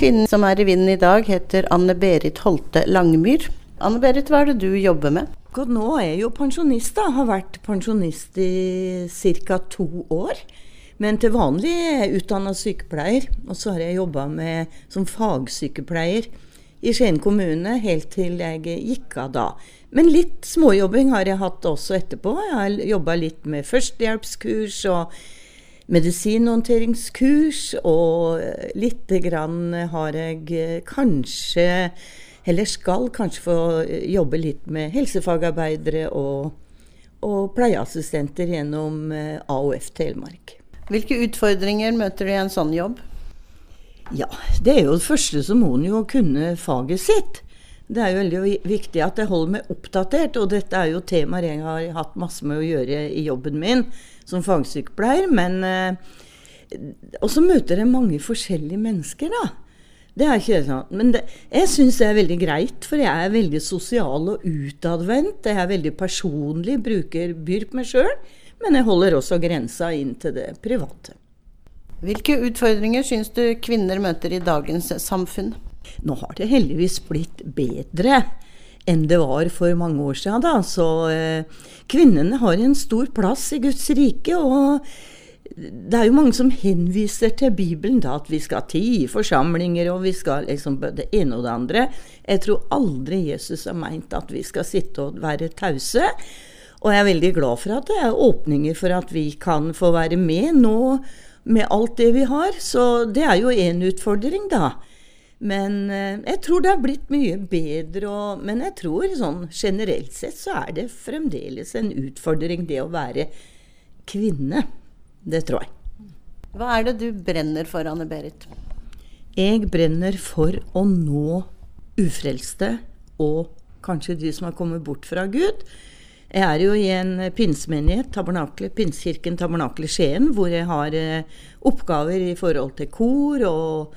Kvinnen som er i vinden i dag, heter Anne-Berit Holte Langmyr. Anne-Berit, hva er det du jobber med? God, nå er jeg jo pensjonist, da. Har vært pensjonist i ca. to år. Men til vanlig er jeg utdanna sykepleier, og så har jeg jobba som fagsykepleier i Skien kommune helt til jeg gikk av da. Men litt småjobbing har jeg hatt også etterpå. Jeg har jobba litt med førstehjelpskurs og medisinhåndteringskurs, og lite grann har jeg eh, kanskje Eller skal kanskje få jobbe litt med helsefagarbeidere og, og pleieassistenter gjennom eh, AOF Telemark. Hvilke utfordringer møter du i en sånn jobb? Ja, det er jo det første så må en jo kunne faget sitt. Det er jo veldig viktig at jeg holder meg oppdatert, og dette er jo temaer jeg har hatt masse med å gjøre i jobben min som fagsykepleier. Men eh, Og så møter jeg mange forskjellige mennesker, da. Det er ikke sånn. Men det, jeg syns det er veldig greit, for jeg er veldig sosial og utadvendt. Jeg er veldig personlig, bruker, byr på meg sjøl. Men jeg holder også grensa inn til det private. Hvilke utfordringer syns du kvinner møter i dagens samfunn? Nå har det heldigvis blitt bedre enn det var for mange år siden. Da. Så eh, kvinnene har en stor plass i Guds rike. og det er jo mange som henviser til Bibelen, da, at vi skal ha ti forsamlinger og vi skal liksom det ene og det andre. Jeg tror aldri Jesus har meint at vi skal sitte og være tause. Og jeg er veldig glad for at det er åpninger for at vi kan få være med nå med alt det vi har. Så det er jo én utfordring, da. Men eh, jeg tror det har blitt mye bedre. Og, men jeg tror sånn generelt sett så er det fremdeles en utfordring det å være kvinne. Det tror jeg. Hva er det du brenner for, Anne Berit? Jeg brenner for å nå ufrelste og kanskje de som har kommet bort fra Gud. Jeg er jo i en pinsemenighet, tabernaklet, Pinsekirken Tabernakle Skien, hvor jeg har eh, oppgaver i forhold til kor og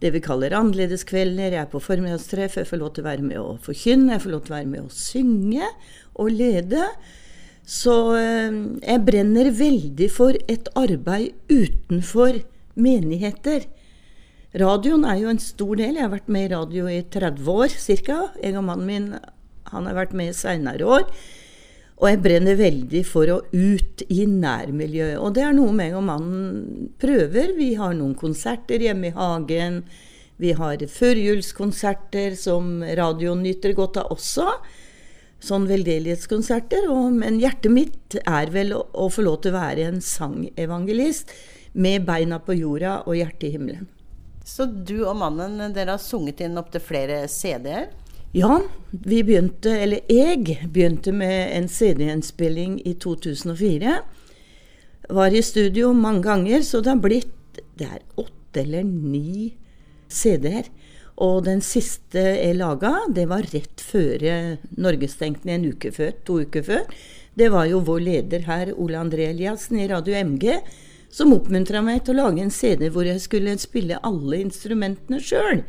det vi kaller annerledeskvelder. Jeg er på formiddagstreff, jeg får lov til å være med å forkynne, jeg får lov til å være med å synge og lede. Så eh, jeg brenner veldig for et arbeid utenfor menigheter. Radioen er jo en stor del. Jeg har vært med i radio i 30 år ca. Jeg og mannen min han har vært med i seinere år. Og jeg brenner veldig for å ut i nærmiljøet. Og det er noe meg og mannen prøver. Vi har noen konserter hjemme i hagen. Vi har førjulskonserter som radioen nyter godt av også. Sånn veldedighetskonserter. men hjertet mitt er vel å, å få lov til å være en sangevangelist med beina på jorda og hjertet i himmelen. Så du og mannen dere har sunget inn opptil flere CD-er? Ja, vi begynte, eller jeg begynte med en CD-innspilling i 2004. Var i studio mange ganger, så det har blitt det er åtte eller ni CD-er. Og den siste jeg laga, det var rett før Norgestenkten en uke før, to uker før. Det var jo vår leder her, Ole André Eliassen i Radio MG, som oppmuntra meg til å lage en CD hvor jeg skulle spille alle instrumentene sjøl.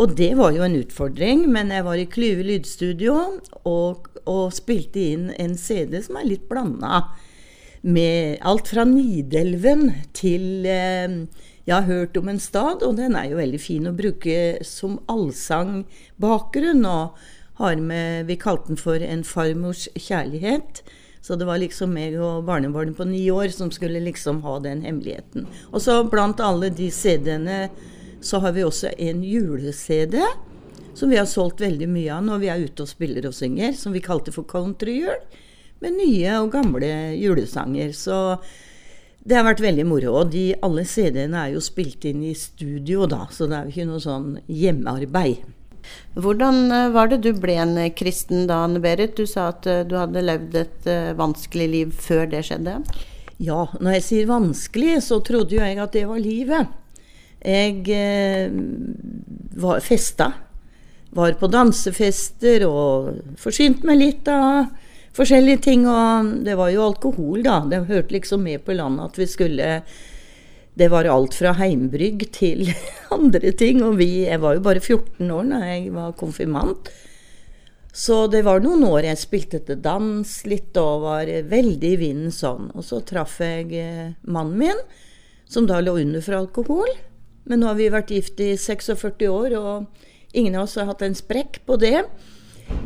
Og det var jo en utfordring, men jeg var i Klyve lydstudio og, og spilte inn en CD som er litt blanda med alt fra Nidelven til eh, Jeg har hørt om en stad, og den er jo veldig fin å bruke som allsangbakgrunn. Og har med Vi kalte den for En farmors kjærlighet. Så det var liksom meg og barnebarnet på ni år som skulle liksom ha den hemmeligheten. Og så blant alle de CD-ene så har vi også en jule-CD som vi har solgt veldig mye av når vi er ute og spiller og synger, som vi kalte for countryjul. Med nye og gamle julesanger. Så det har vært veldig moro. Og de, alle CD-ene er jo spilt inn i studio, da, så det er jo ikke noe sånn hjemmearbeid. Hvordan eh, var det du ble en kristen da, Anne Berit? Du sa at du hadde levd et vanskelig liv før det skjedde. Ja, når jeg sier vanskelig, så trodde jo jeg at det var livet. Jeg eh, var festa. Var på dansefester og forsynte meg litt av forskjellige ting. Og det var jo alkohol, da. Det hørte liksom med på landet at vi skulle Det var alt fra heimbrygg til andre ting. Og vi Jeg var jo bare 14 år da jeg var konfirmant. Så det var noen år jeg spilte til dans litt og var veldig i vinden sånn. Og så traff jeg eh, mannen min, som da lå under for alkohol. Men nå har vi vært gift i 46 år, og ingen av oss har hatt en sprekk på det.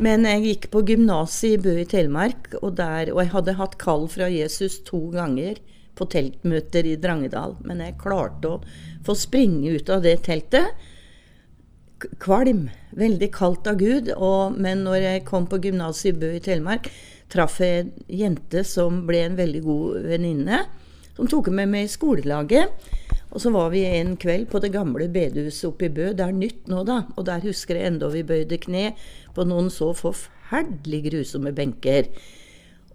Men jeg gikk på gymnaset i Bø i Telemark, og, der, og jeg hadde hatt kall fra Jesus to ganger på teltmøter i Drangedal. Men jeg klarte å få springe ut av det teltet. Kvalm. Veldig kaldt av Gud. Og, men når jeg kom på gymnaset i Bø i Telemark, traff jeg ei jente som ble en veldig god venninne. Som tok med meg i skolelaget. Og så var vi en kveld på det gamle bedehuset oppe i Bø. Det er nytt nå, da. Og der husker jeg enda vi bøyde kne på noen så forferdelig grusomme benker.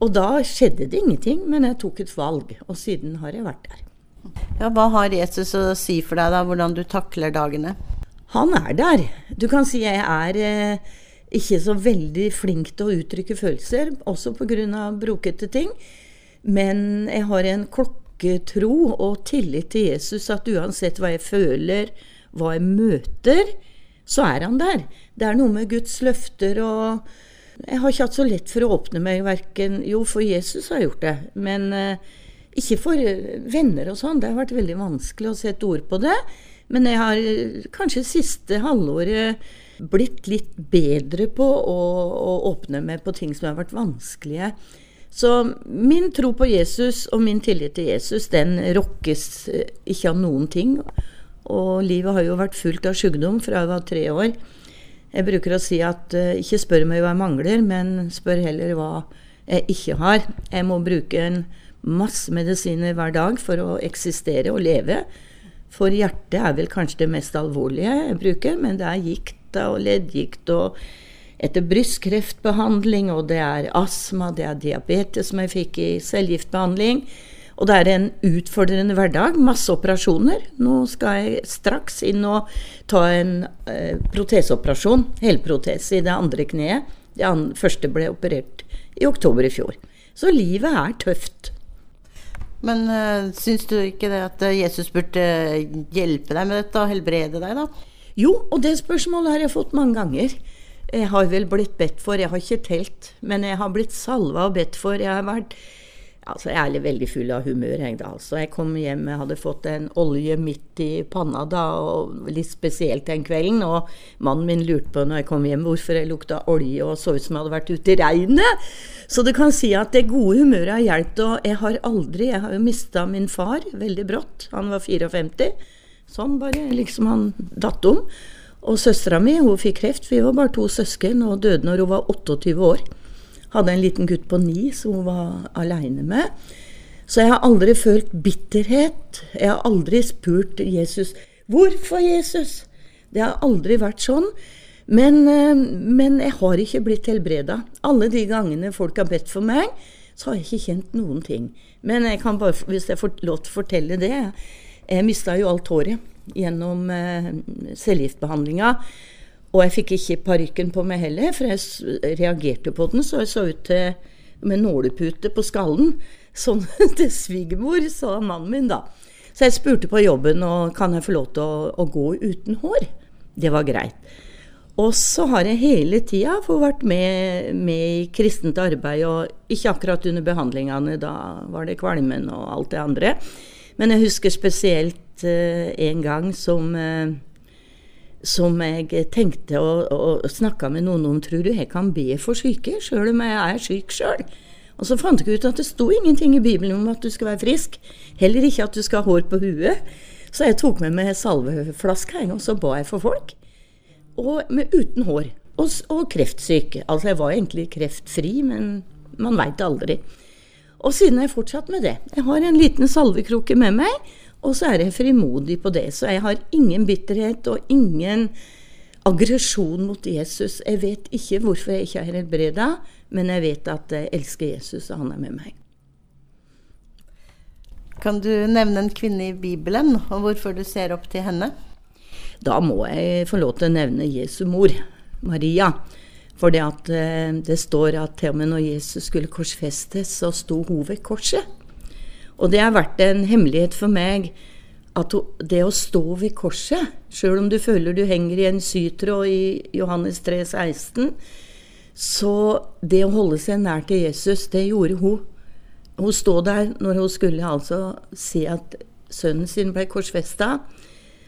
Og da skjedde det ingenting, men jeg tok et valg. Og siden har jeg vært der. Ja, Hva har Jesus å si for deg, da? Hvordan du takler dagene? Han er der. Du kan si jeg er eh, ikke så veldig flink til å uttrykke følelser, også pga. brokete ting. Men jeg har en klokke tro og tillit til Jesus at uansett hva jeg føler, hva jeg møter, så er han der. Det er noe med Guds løfter og Jeg har ikke hatt så lett for å åpne meg, verken Jo, for Jesus har jeg gjort det, men uh, ikke for uh, venner og sånn. Det har vært veldig vanskelig å sette ord på det. Men jeg har uh, kanskje siste halvåret blitt litt bedre på å, å åpne meg på ting som har vært vanskelige. Så min tro på Jesus og min tillit til Jesus, den rokkes eh, ikke av noen ting. Og livet har jo vært fullt av sykdom fra jeg var tre år. Jeg bruker å si at uh, ikke spør meg hva jeg mangler, men spør heller hva jeg ikke har. Jeg må bruke en masse medisiner hver dag for å eksistere og leve. For hjertet er vel kanskje det mest alvorlige jeg bruker, men det er gikt og leddgikt og etter brystkreftbehandling, og det er astma, det er diabetes som jeg fikk i cellegiftbehandling. Og det er en utfordrende hverdag. Masse operasjoner. Nå skal jeg straks inn og ta en eh, proteseoperasjon, helprotese, i det andre kneet. Det andre, første ble operert i oktober i fjor. Så livet er tøft. Men øh, syns du ikke det at eh, Jesus burde hjelpe deg med dette og helbrede deg, da? Jo, og det spørsmålet har jeg fått mange ganger. Jeg har vel blitt bedt for, jeg har ikke telt, men jeg har blitt salva og bedt for. Jeg har vært Altså, jeg er veldig full av humør, jeg, da. Altså, jeg kom hjem, jeg hadde fått en olje midt i panna da, og litt spesielt den kvelden. Og mannen min lurte på når jeg kom hjem hvorfor jeg lukta olje og så ut som jeg hadde vært ute i regnet. Så du kan si at det gode humøret har hjulpet. Og jeg har aldri Jeg har jo mista min far veldig brått. Han var 54. Sånn bare liksom han datt om. Og søstera mi hun fikk kreft, vi var bare to søsken, og døde når hun var 28 år. Hadde en liten gutt på ni som hun var aleine med. Så jeg har aldri følt bitterhet. Jeg har aldri spurt Jesus 'Hvorfor, Jesus?' Det har aldri vært sånn. Men, eh, men jeg har ikke blitt helbreda. Alle de gangene folk har bedt for meg, så har jeg ikke kjent noen ting. Men jeg kan bare, hvis jeg får lov til å fortelle det Jeg mista jo alt håret gjennom eh, cellegiftbehandlinga. Og jeg fikk ikke parykken på meg heller, for jeg reagerte på den, så jeg så ut med nålepute på skallen. Sånn til svigermor, sa mannen min da. Så jeg spurte på jobben og kan jeg få lov til å, å gå uten hår. Det var greit. Og så har jeg hele tida vært med, med, i kristent arbeid, og ikke akkurat under behandlingene, da var det kvalmen og alt det andre. Men jeg husker spesielt uh, en gang som uh, som jeg tenkte og, og snakka med noen om Tror du jeg kan be for syke, sjøl om jeg er syk sjøl? Og så fant jeg ut at det sto ingenting i Bibelen om at du skal være frisk. Heller ikke at du skal ha hår på huet. Så jeg tok med meg salveflaske og så ba jeg for folk. Og med, uten hår. Og, og kreftsyk. Altså jeg var egentlig kreftfri, men man veit aldri. Og siden har jeg fortsatt med det. Jeg har en liten salvekroke med meg, og så er jeg frimodig på det. Så jeg har ingen bitterhet og ingen aggresjon mot Jesus. Jeg vet ikke hvorfor jeg ikke er helbreda, men jeg vet at jeg elsker Jesus, og han er med meg. Kan du nevne en kvinne i Bibelen, og hvorfor du ser opp til henne? Da må jeg få lov til å nevne Jesu mor, Maria. For det, at, eh, det står at til og med når Jesus skulle korsfestes, så sto hun ved korset. Og det har vært en hemmelighet for meg at det å stå ved korset, sjøl om du føler du henger i en sytråd i Johannes 3, 16, så det å holde seg nær til Jesus, det gjorde hun. Hun stod der når hun skulle altså se at sønnen sin ble korsfesta.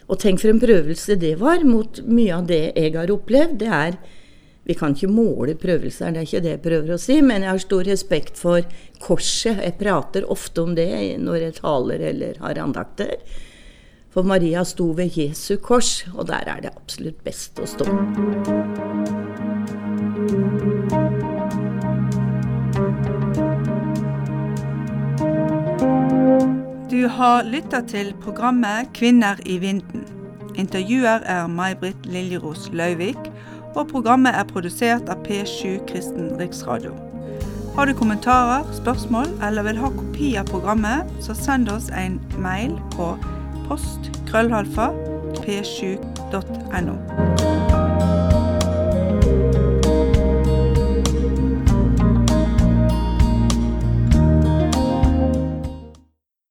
Og tenk for en prøvelse det var mot mye av det jeg har opplevd. Det er Vi kan ikke måle prøvelser, det er ikke det jeg prøver å si, men jeg har stor respekt for korset. Jeg prater ofte om det når jeg taler eller har andakter. For Maria sto ved Jesu kors, og der er det absolutt best å stå. Du har lytta til programmet Kvinner i vinden. Intervjuer er May-Britt Liljeros Løyvik, og programmet er produsert av P7 Kristen Riksradio. Har du kommentarer, spørsmål eller vil ha kopi av programmet, så send oss en mail på post krøllalfa p7.no.